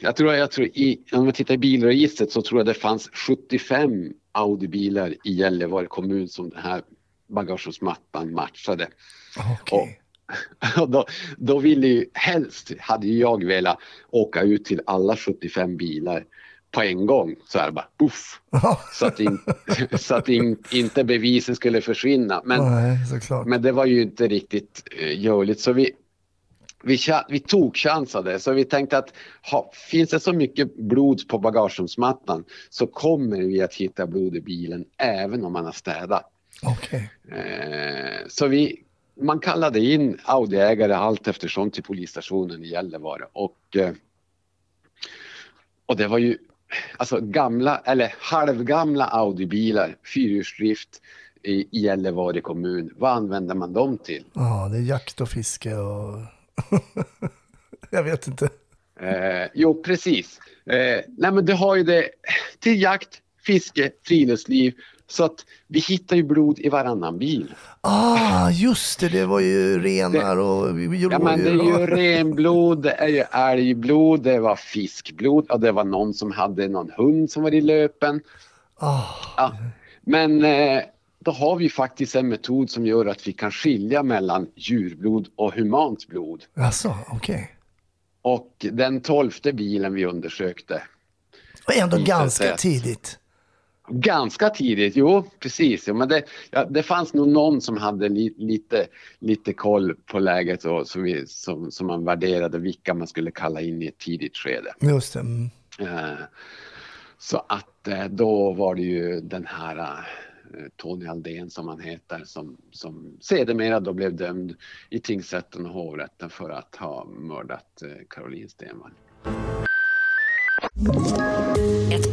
S3: jag tror, jag tror i, om man tittar i bilregistret så tror jag det fanns 75 Audi-bilar i Gällivare kommun som den här bagagerumsmattan matchade.
S2: Okej.
S3: Och då, då ville ju helst, hade jag velat åka ut till alla 75 bilar på en gång så här bara puff. Så att, in, så att in, inte bevisen skulle försvinna. Men,
S2: Nej,
S3: men det var ju inte riktigt eh, görligt så vi, vi, vi tog chansade så vi tänkte att ha, finns det så mycket blod på bagagerumsmattan så kommer vi att hitta blod i bilen även om man har städat.
S2: Okej.
S3: Eh, så vi, man kallade in Audi-ägare allt eftersom till polisstationen i Gällivare och, eh, och det var ju alltså gamla eller halvgamla Audi-bilar, fyrhjulsdrift i, i Gällivare kommun. Vad använder man dem till?
S2: Ja, det är jakt och fiske och... jag vet inte.
S3: Eh, jo, precis. Eh, nej, men du har ju det till jakt, fiske, friluftsliv. Så att vi hittar ju blod i varannan bil.
S2: Ah, just det, det var ju renar och
S3: Ja, men det är ju renblod, det är ju älgblod, det var fiskblod och det var någon som hade någon hund som var i löpen.
S2: Ah,
S3: Ja. Men eh, då har vi faktiskt en metod som gör att vi kan skilja mellan djurblod och humant blod.
S2: alltså, okej.
S3: Och den tolfte bilen vi undersökte,
S2: Och ändå ganska tidigt.
S3: Ganska tidigt, jo precis, ja, men det, ja, det fanns nog någon som hade li, lite, lite koll på läget och som, vi, som, som man värderade vilka man skulle kalla in i ett tidigt skede.
S2: Just det. Mm.
S3: Eh, så att eh, då var det ju den här eh, Tony Aldén som han heter som, som sedermera då blev dömd i tingsrätten och hovrätten för att ha mördat Caroline Stenvall.
S1: Ett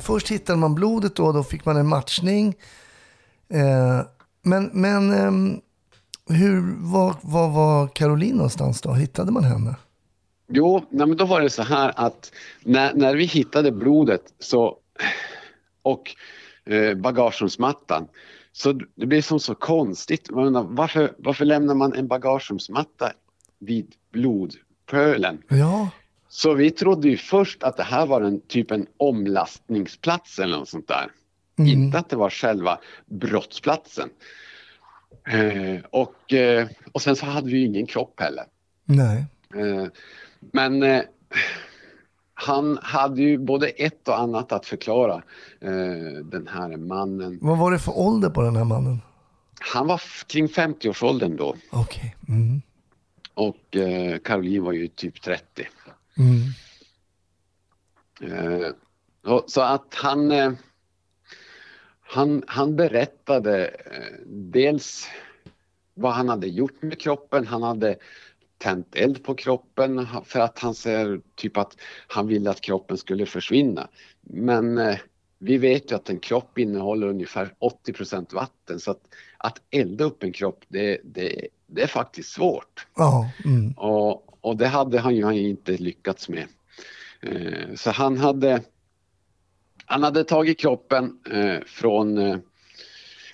S2: Först hittade man blodet då, då fick man en matchning. Eh, men men ehm, hur, var, var var Caroline någonstans då? Hittade man henne?
S3: Jo, nej, men då var det så här att när, när vi hittade blodet så, och eh, bagagerumsmattan så det blev som så konstigt. Undrar, varför, varför lämnar man en bagagerumsmatta vid blodpölen?
S2: Ja,
S3: Så vi trodde ju först att det här var en typ en omlastningsplats eller något sånt där. Inte att det var själva brottsplatsen. Eh, och, eh, och sen så hade vi ju ingen kropp heller.
S2: nej.
S3: Eh, men eh, han hade ju både ett och annat att förklara, eh, den här mannen.
S2: Vad var det för ålder på den här mannen?
S3: Han var kring 50-årsåldern då
S2: Okej. Mm.
S3: och eh, Caroline var ju typ 30.
S2: Mm.
S3: Eh, så att han, eh, han, han berättade eh, dels vad han hade gjort med kroppen. Han hade tänt eld på kroppen för att han säger typ att han ville att kroppen skulle försvinna. Men vi vet ju att en kropp innehåller ungefär 80% vatten så att, att elda upp en kropp det, det, det är faktiskt svårt.
S2: Ja, mm.
S3: Och, och det hade han ju han inte lyckats med. Eh, så han hade, han hade tagit kroppen eh, från... Eh,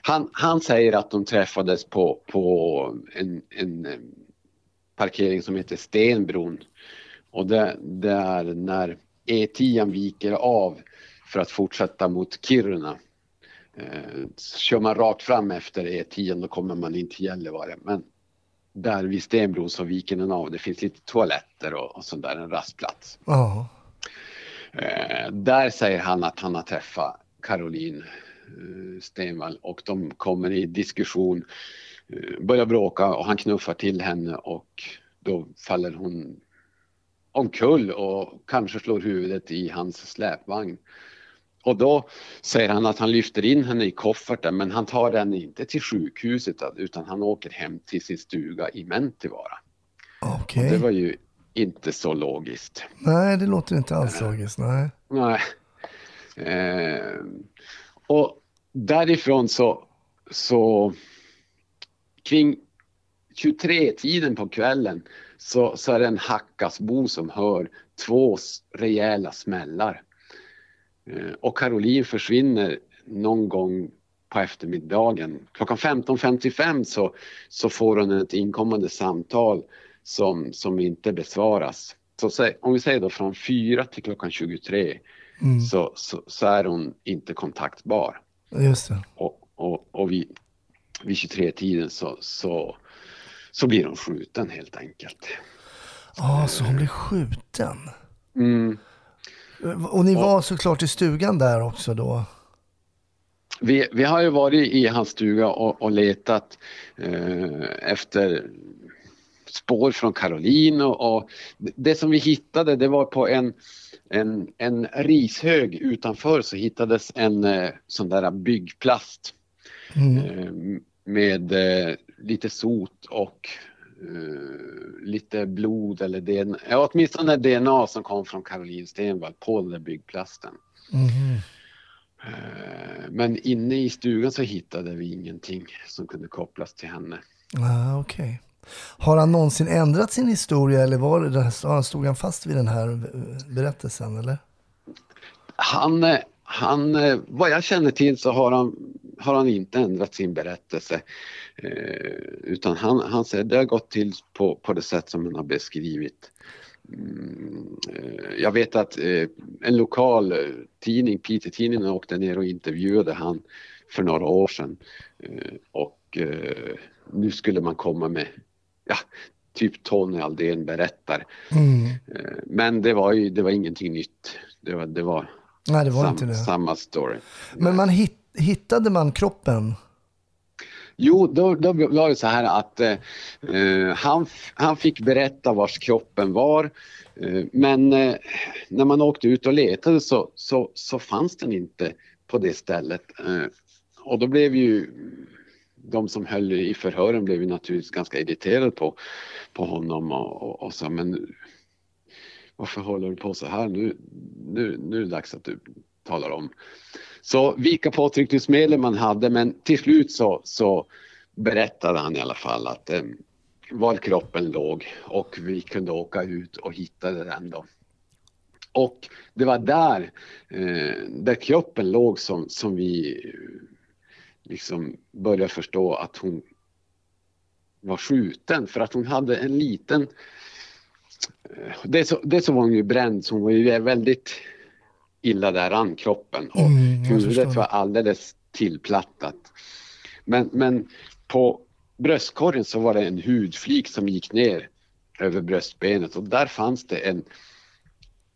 S3: han, han säger att de träffades på, på en, en eh, parkering som heter Stenbron. Och det, det är när E10 viker av för att fortsätta mot Kiruna. Eh, kör man rakt fram efter E10 då kommer man in till Gällivare. Men där vid Stenbron så viker den av. Det finns lite toaletter och, och sånt där, en rastplats.
S2: ja.
S3: Eh, där säger han att han har träffat Caroline eh, Stenvall och de kommer i diskussion, eh, börjar bråka och han knuffar till henne och då faller hon omkull och kanske slår huvudet i hans släpvagn. Och då säger han att han lyfter in henne i kofferten men han tar henne inte till sjukhuset utan han åker hem till sin stuga i Mentivaara.
S2: Okej.
S3: Det var ju inte så logiskt.
S2: Nej, det låter inte alls logiskt. Nej.
S3: Nej. Eh, och därifrån så, så kring 23-tiden på kvällen så, så är det en Hackasbo som hör två rejäla smällar. Eh, och Caroline försvinner någon gång på eftermiddagen. Klockan 15.55 så, så får hon ett inkommande samtal som, som inte besvaras. Så om vi säger då från 4 till klockan 23
S2: Mm.
S3: så, så, så är hon inte kontaktbar.
S2: Just det.
S3: Och, och, och vid, vid 23-tiden så, så, så blir hon skjuten helt enkelt.
S2: Ja, så hon blev skjuten.
S3: Mm.
S2: Och ni var såklart i stugan där också då?
S3: Vi, vi har ju varit i hans stuga och, och letat eh, efter spår från Caroline och, och det som vi hittade det var på en, en, en rishög utanför så hittades en eh, sån där byggplast mm. med eh, lite sot och uh, lite blod eller DNA, ja, åtminstone DNA som kom från Caroline Stenvall på den där byggplasten. Mm. Uh, men inne i stugan så hittade vi ingenting som kunde kopplas till henne.
S2: Ah, okay. Har han någonsin ändrat sin historia eller var det, stod han fast vid den här berättelsen? Eller?
S3: Han, han, vad jag känner till så har han, har han inte ändrat sin berättelse. Eh, utan han, han säger det har gått till på, på det sätt som han har beskrivit. Mm, eh, jag vet att eh, en lokal tidning, Piteå-tidningen, åkte ner och intervjuade han för några år sedan. Och nu skulle man komma med ja, typ Tony Aldén berättar. Mm. Men det var ju det var ingenting nytt. Det var, det var,
S2: Nej, det var sam, inte det.
S3: samma story.
S2: Men man hit, hittade man kroppen?
S3: Jo, då, då var det så här att eh, eh, han, han fick berätta vars kroppen var. Eh, men eh, när man åkte ut och letade så, så, så fanns den inte på det stället. Eh, och då blev ju de som höll i förhören blev ju naturligtvis ganska irriterade på, på honom och, och, och sa men varför håller du på så här? Nu, nu, nu är det dags att du talar om. Så vilka påtryckningsmedel man hade men till slut så, så berättade han i alla fall att eh, var kroppen låg och vi kunde åka ut och hitta den då. Och det var där, eh, där kroppen låg som, som vi eh, liksom började förstå att hon var skjuten för att hon hade en liten... Eh, Dels så, det så var hon ju bränd så hon var ju väldigt illa däran kroppen och mm, huvudet var alldeles tillplattat. Men, men på bröstkorgen så var det en hudflik som gick ner över bröstbenet och där fanns det en,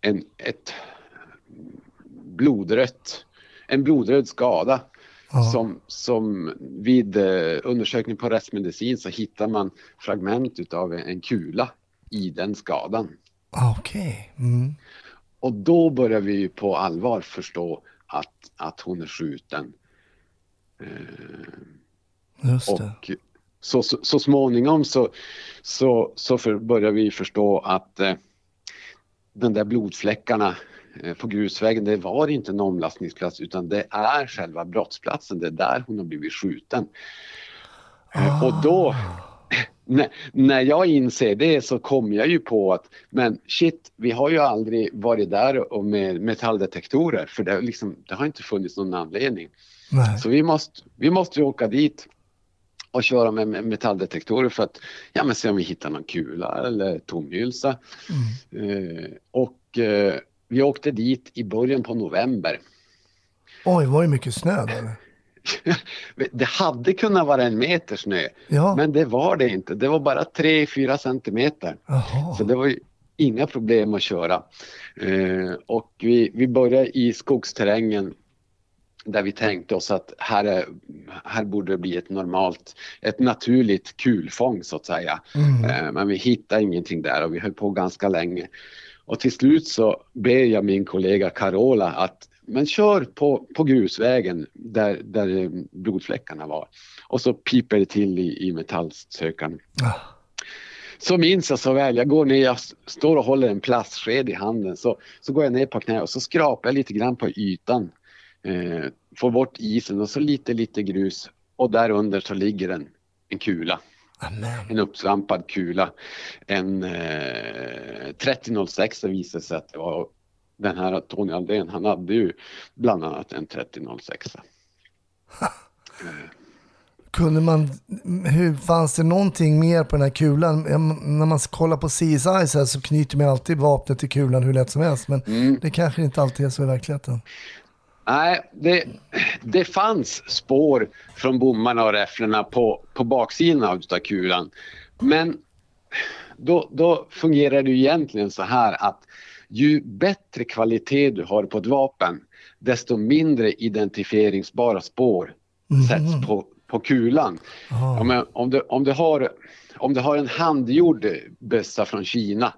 S3: en ett blodrött, en blodröd skada som, som vid eh, undersökning på rättsmedicin så hittar man fragment utav en kula i den skadan.
S2: Okej. Okay. Mm.
S3: Och då börjar vi på allvar förstå att, att hon är skjuten.
S2: Eh. Och
S3: så, så, så småningom så, så, så för, börjar vi förstå att eh, den där blodfläckarna Eh, på grusvägen, det var inte en omlastningsplats utan det är själva brottsplatsen, det är där hon har blivit skjuten. Oh. Och då, ah. När, när jag inser det så kommer jag ju på att men shit, vi har ju aldrig varit där och med metalldetektorer för det, liksom, det har inte funnits någon anledning. Nej. Så vi måste, vi måste åka dit och köra med metalldetektorer för att ja, men se om vi hittar någon kula eller tomhylsa. Mm. Eh, och eh, vi åkte dit i början på november.
S2: Oj, var det mycket snö då?
S3: det hade kunnat vara en meter snö, ja. men det var det inte. Det var bara 3-4 centimeter. Aha. Så det var inga problem att köra. Eh, och vi, vi började i skogsterrängen där vi tänkte oss att här, är, här borde det bli ett normalt, ett naturligt kulfång så att säga. Mm. Eh, men vi hittade ingenting där och vi höll på ganska länge. Och till slut så ber jag min kollega Carola att men kör på, på grusvägen där, där blodfläckarna var. Och så piper det till i, i metallsökaren. Ah. Så minns jag så väl, jag går ner, jag står och håller en plastsked i handen, så, så går jag ner på knä och så skrapar jag lite grann på ytan. Eh, får bort isen och så lite, lite grus och där under så ligger en, en kula. Amen. En uppsvampad kula. En eh, 3006 det visade sig att det var den här Tony Aldén, han hade ju bland annat en 3006.
S2: Kunde man, hur, fanns det någonting mer på den här kulan? När man kollar på CSI så, här, så knyter man alltid vapnet till kulan hur lätt som helst. Men mm. det kanske inte alltid är så i verkligheten.
S3: Nej, det, det fanns spår från bommarna och räfflorna på, på baksidan av kulan. Men då, då fungerar det egentligen så här att ju bättre kvalitet du har på ett vapen, desto mindre identifieringsbara spår mm. sätts på, på kulan. Oh. Ja, men om, du, om, du har, om du har en handgjord bössa från Kina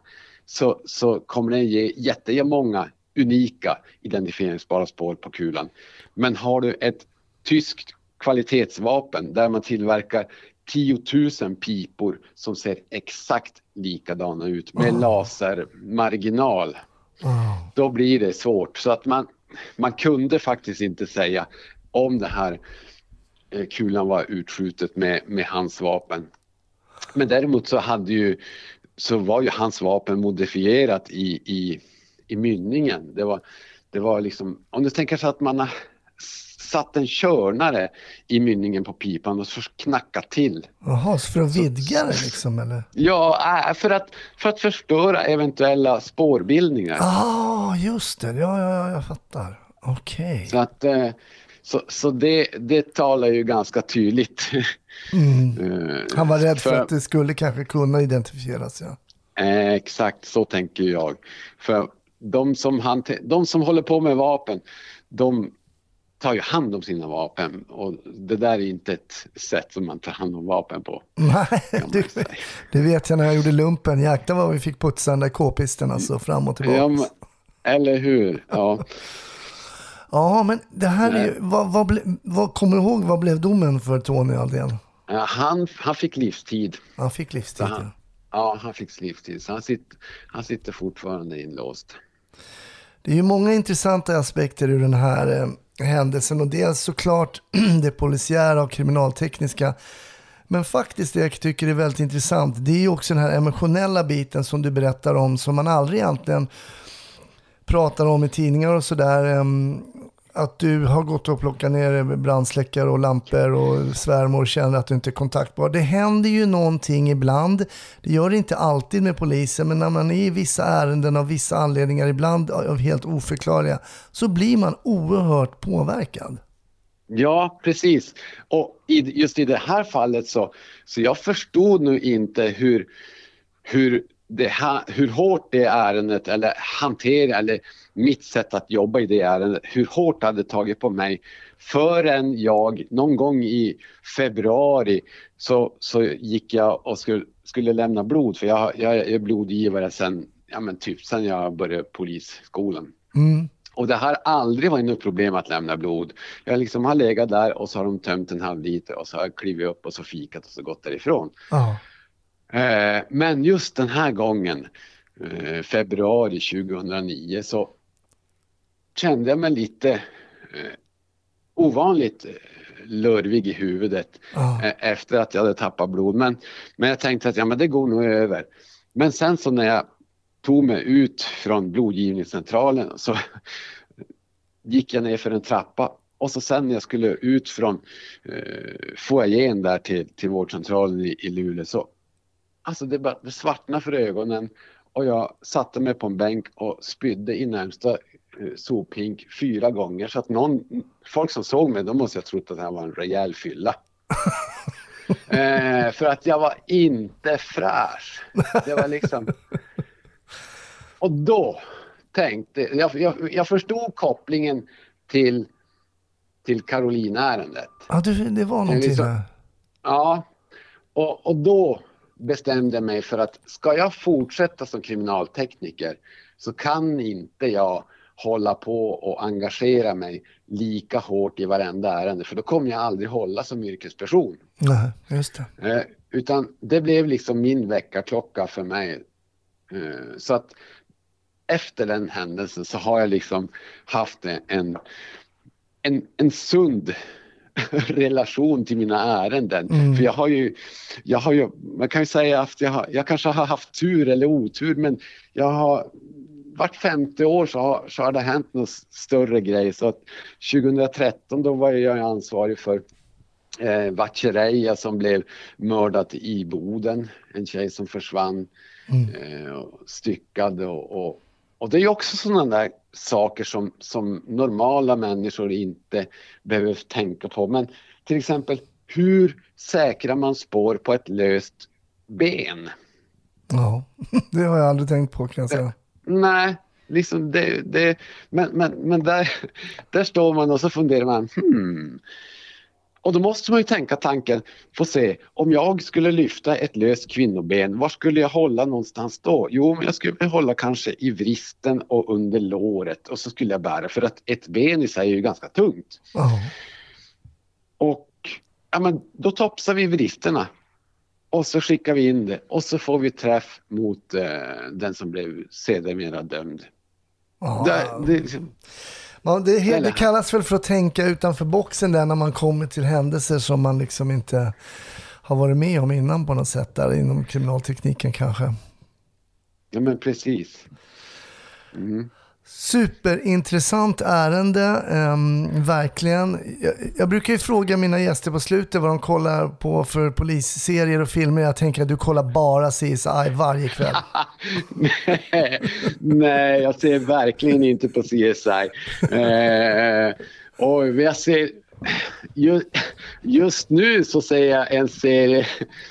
S3: så, så kommer den ge jättemånga unika identifieringsbara spår på kulan. Men har du ett tyskt kvalitetsvapen där man tillverkar 10 000 pipor som ser exakt likadana ut med
S2: Oh.
S3: lasermarginal.
S2: Oh.
S3: Då blir det svårt. Så att man, man kunde faktiskt inte säga om det här eh, kulan var utskjutet med, med hans vapen. Men däremot så hade ju så var ju hans vapen modifierat i, i, i mynningen. Det var, det var liksom, om du tänker så att man har satt en körnare i mynningen på pipan och så knackat till.
S2: Jaha, för att vidga det liksom eller?
S3: Ja, äh, för att, för att förstöra eventuella spårbildningar.
S2: Ah, just det. Ja, ja, ja, jag fattar. Okej.
S3: Så, att, eh, så, så det, det talar ju ganska tydligt.
S2: Mm.
S3: Eh,
S2: Han var rädd för att det skulle kanske kunna identifieras, ja.
S3: Eh, exakt så tänker jag. För de som, hante- de som håller på med vapen, de tar ju hand om sina vapen och det där är inte ett sätt som man tar hand om vapen på.
S2: Nej,
S3: man
S2: det, vet jag när jag gjorde lumpen. Jäklar vad vi fick putsa den där k-pisten alltså fram och tillbaka.
S3: Ja, men, eller hur? Ja.
S2: Ja, men det här är ju, vad, vad, ble, vad kommer du ihåg, vad blev domen för Tony Aldén?
S3: Eh, Han, han fick livstid.
S2: Han fick livstid.
S3: Han, ja, han fick livstid. Så han, sitter, han sitter fortfarande inlåst.
S2: Det är ju många intressanta aspekter ur den här eh, händelsen och dels såklart det polisiära och kriminaltekniska. Men faktiskt det jag tycker är väldigt intressant, det är ju också den här emotionella biten som du berättar om som man aldrig egentligen pratar om i tidningar och sådär. Ehm, att du har gått och plockat ner brandsläckare och lampor och svärmor känner att du inte är kontaktbar. Det händer ju någonting ibland. Det gör det inte alltid med polisen, men när man är i vissa ärenden av vissa anledningar, ibland av helt oförklarliga, så blir man oerhört påverkad.
S3: Ja, precis. Och i, just i det här fallet så, så jag förstod nu inte hur, hur, det här, hur hårt det ärendet eller hantera eller mitt sätt att jobba i det ärendet, hur hårt det hade tagit på mig förrän jag någon gång i februari så, så gick jag och skulle, skulle lämna blod för jag, jag är blodgivare sen, ja men typ sen jag började polisskolan.
S2: Mm.
S3: Och det har aldrig varit något problem att lämna blod. Jag liksom har legat där och så har de tömt en halv liter och så har jag klivit upp och så fikat och så gått därifrån.
S2: Ja.
S3: Eh, men just den här gången, eh, februari 2009, så kände jag mig lite eh, ovanligt eh, lurvig i huvudet eh, efter att jag hade tappat blod. Men, men jag tänkte att ja, men det går nog över. Men sen så när jag tog mig ut från blodgivningscentralen så gick jag ner för en trappa och så sen när jag skulle ut från eh, foajén där till, till vårdcentralen i, i Luleå så alltså det, bara, det svartnade för ögonen och jag satte mig på en bänk och spydde i närmsta sophink fyra gånger så att någon, folk som såg mig, de måste ha trott att jag var en rejäl fylla. eh, för att jag var inte fräsch. Det var liksom... Och då tänkte jag, jag, jag förstod kopplingen till, till Caroline-ärendet.
S2: Ja, det var någonting
S3: liksom-
S2: där.
S3: Ja, och, och då bestämde jag mig för att ska jag fortsätta som kriminaltekniker så kan inte jag hålla på och engagera mig lika hårt i varenda ärende för då kommer jag aldrig hålla som yrkesperson.
S2: Nej, just det.
S3: Eh, utan det blev liksom min väckarklocka för mig. Eh, så att efter den händelsen så har jag liksom haft en, en, en sund relation till mina ärenden.
S2: Mm.
S3: För jag har ju, jag har ju, man kan ju säga att jag, har, jag kanske har haft tur eller otur men jag har vart femte år så har, så har det hänt något större grej. Så att 2013 då var jag ansvarig för eh, Vatchereia som blev mördad i Boden. En tjej som försvann
S2: Mm.
S3: eh, och styckad och, och, och det är också sådana där saker som, som normala människor inte behöver tänka på. Men till exempel hur säkrar man spår på ett löst ben?
S2: Ja, det har jag aldrig tänkt på kan jag säga.
S3: Nej, liksom det, det, men, men, men där, där står man och så funderar man, hmm. Och då måste man ju tänka tanken, få se, om jag skulle lyfta ett löst kvinnoben, var skulle jag hålla någonstans då? Jo, men jag skulle hålla kanske i vristen och under låret och så skulle jag bära, för att ett ben i sig är ju ganska tungt.
S2: Ja.
S3: Och ja, men då topsar vi bristerna. Och så skickar vi in det och så får vi träff mot eh, den som blev sedermera dömd. Det, det, liksom-
S2: Ja, det, det kallas väl för att tänka utanför boxen där när man kommer till händelser som man liksom inte har varit med om innan på något sätt där inom kriminaltekniken kanske.
S3: ja men precis.
S2: Superintressant ärende, um, verkligen. Jag, jag brukar ju fråga mina gäster på slutet vad de kollar på för polisserier och filmer. Jag tänker att du kollar bara CSI varje kväll.
S3: Nej, Nej, jag ser verkligen inte på CSI. Eh, och jag ser, just, just nu så ser jag en serie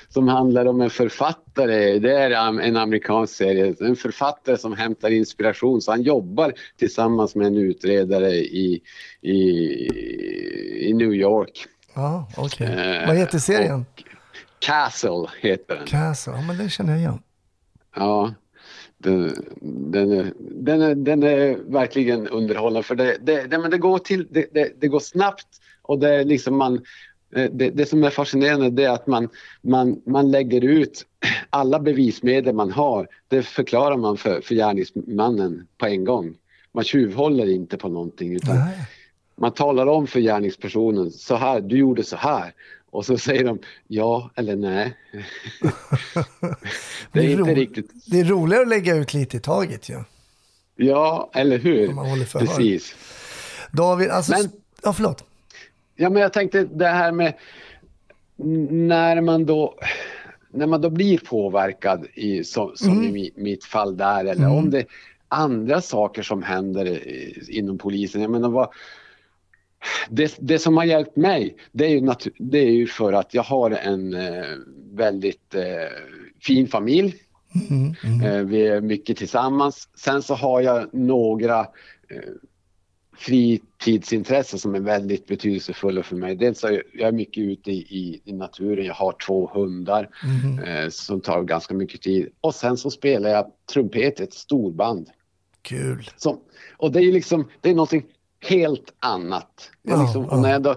S3: som handlar om en författare. Det är en amerikansk serie. En författare som hämtar inspiration. Så han jobbar tillsammans med en utredare i, i, i New York.
S2: Ja, okej.
S3: Eh,
S2: Vad heter serien?
S3: Castle heter den.
S2: Castle, ja men den känner jag igen.
S3: Ja, den, den, är, den, är, den är verkligen underhållande för det, det, det, men det, går till, det, det, det går snabbt och det, är liksom man, eh, det, det som är fascinerande det är att man, man, man lägger ut alla bevismedel man har. Det förklarar man för, för gärningsmannen på en gång. Man tjuvhåller inte på någonting utan
S2: Nej.
S3: man talar om för gärningspersonen så här, du gjorde så här. Och så säger de ja eller nej. det är inte
S2: ro-
S3: riktigt
S2: Det är roligare att lägga ut lite i taget ju.
S3: Ja, eller hur? Precis.
S2: David, alltså...
S3: Men-
S2: Ja, förlåt.
S3: Ja, men jag tänkte det här med när man då när man då blir påverkad i, som, som
S2: Mm.
S3: i mi, mitt fall där eller om det är andra saker som händer inom polisen. Jag menar vad, det, det som har hjälpt mig det är, ju det är ju för att jag har en eh, väldigt eh, fin familj. Eh, vi är mycket tillsammans. Sen så har jag några fritidsintressen som är väldigt betydelsefulla för mig. Dels är jag- mycket ute i, i, naturen. Jag har två hundar eh, som tar ganska mycket tid. Och sen så spelar jag trumpet ett storband.
S2: Kul.
S3: Som, och det är ju liksom, det är någonting helt annat.
S2: Ja,
S3: liksom, och när, jag då,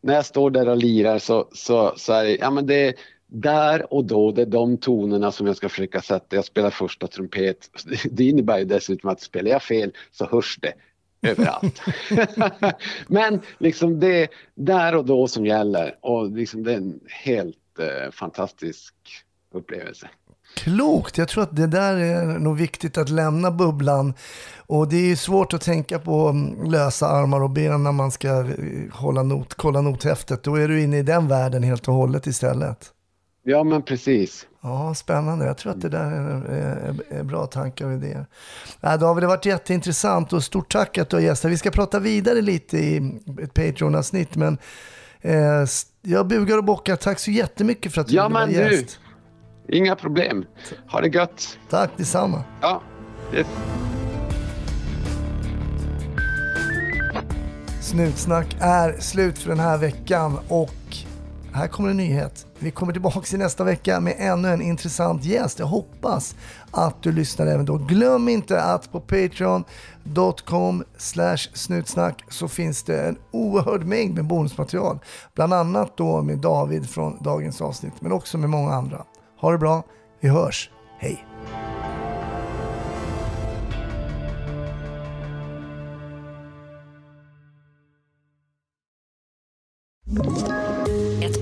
S3: när jag står där och lirar så, så, så är det, ja men det är där och då, det är de tonerna som jag ska försöka sätta. Jag spelar första trumpet. Det innebär ju dessutom att spelar jag fel så hörs det överallt. men liksom det är där och då som gäller och liksom det är en helt eh, fantastisk upplevelse.
S2: Klokt. Jag tror att det där är nog viktigt att lämna bubblan. Och det är ju svårt att tänka på mm, lösa armar och ben när man ska eh, hålla not, kolla nothäftet. Då är du inne i den världen helt och hållet istället.
S3: Ja men precis.
S2: Ja, spännande. Jag tror att det där är, är, är bra tankar och idéer. Ja, David, det har varit jätteintressant och stort tack att du har gästat. Vi ska prata vidare lite i ett Patreon-avsnitt, men eh, jag bugar och bockar. Tack så jättemycket för att du
S3: Ja,
S2: ville vara
S3: men du.
S2: gäst.
S3: Inga problem. Ha det gött.
S2: Tack detsamma.
S3: Ja. Yes.
S2: Snutsnack är slut för den här veckan och här kommer en nyhet. Vi kommer tillbaka i nästa vecka med ännu en intressant gäst. Jag hoppas att du lyssnar även då. Glöm inte att på patreon.com snutsnack så finns det en oerhörd mängd med bonusmaterial. Bland annat då med David från dagens avsnitt men också med många andra. Ha det bra, vi hörs. Hej!
S1: you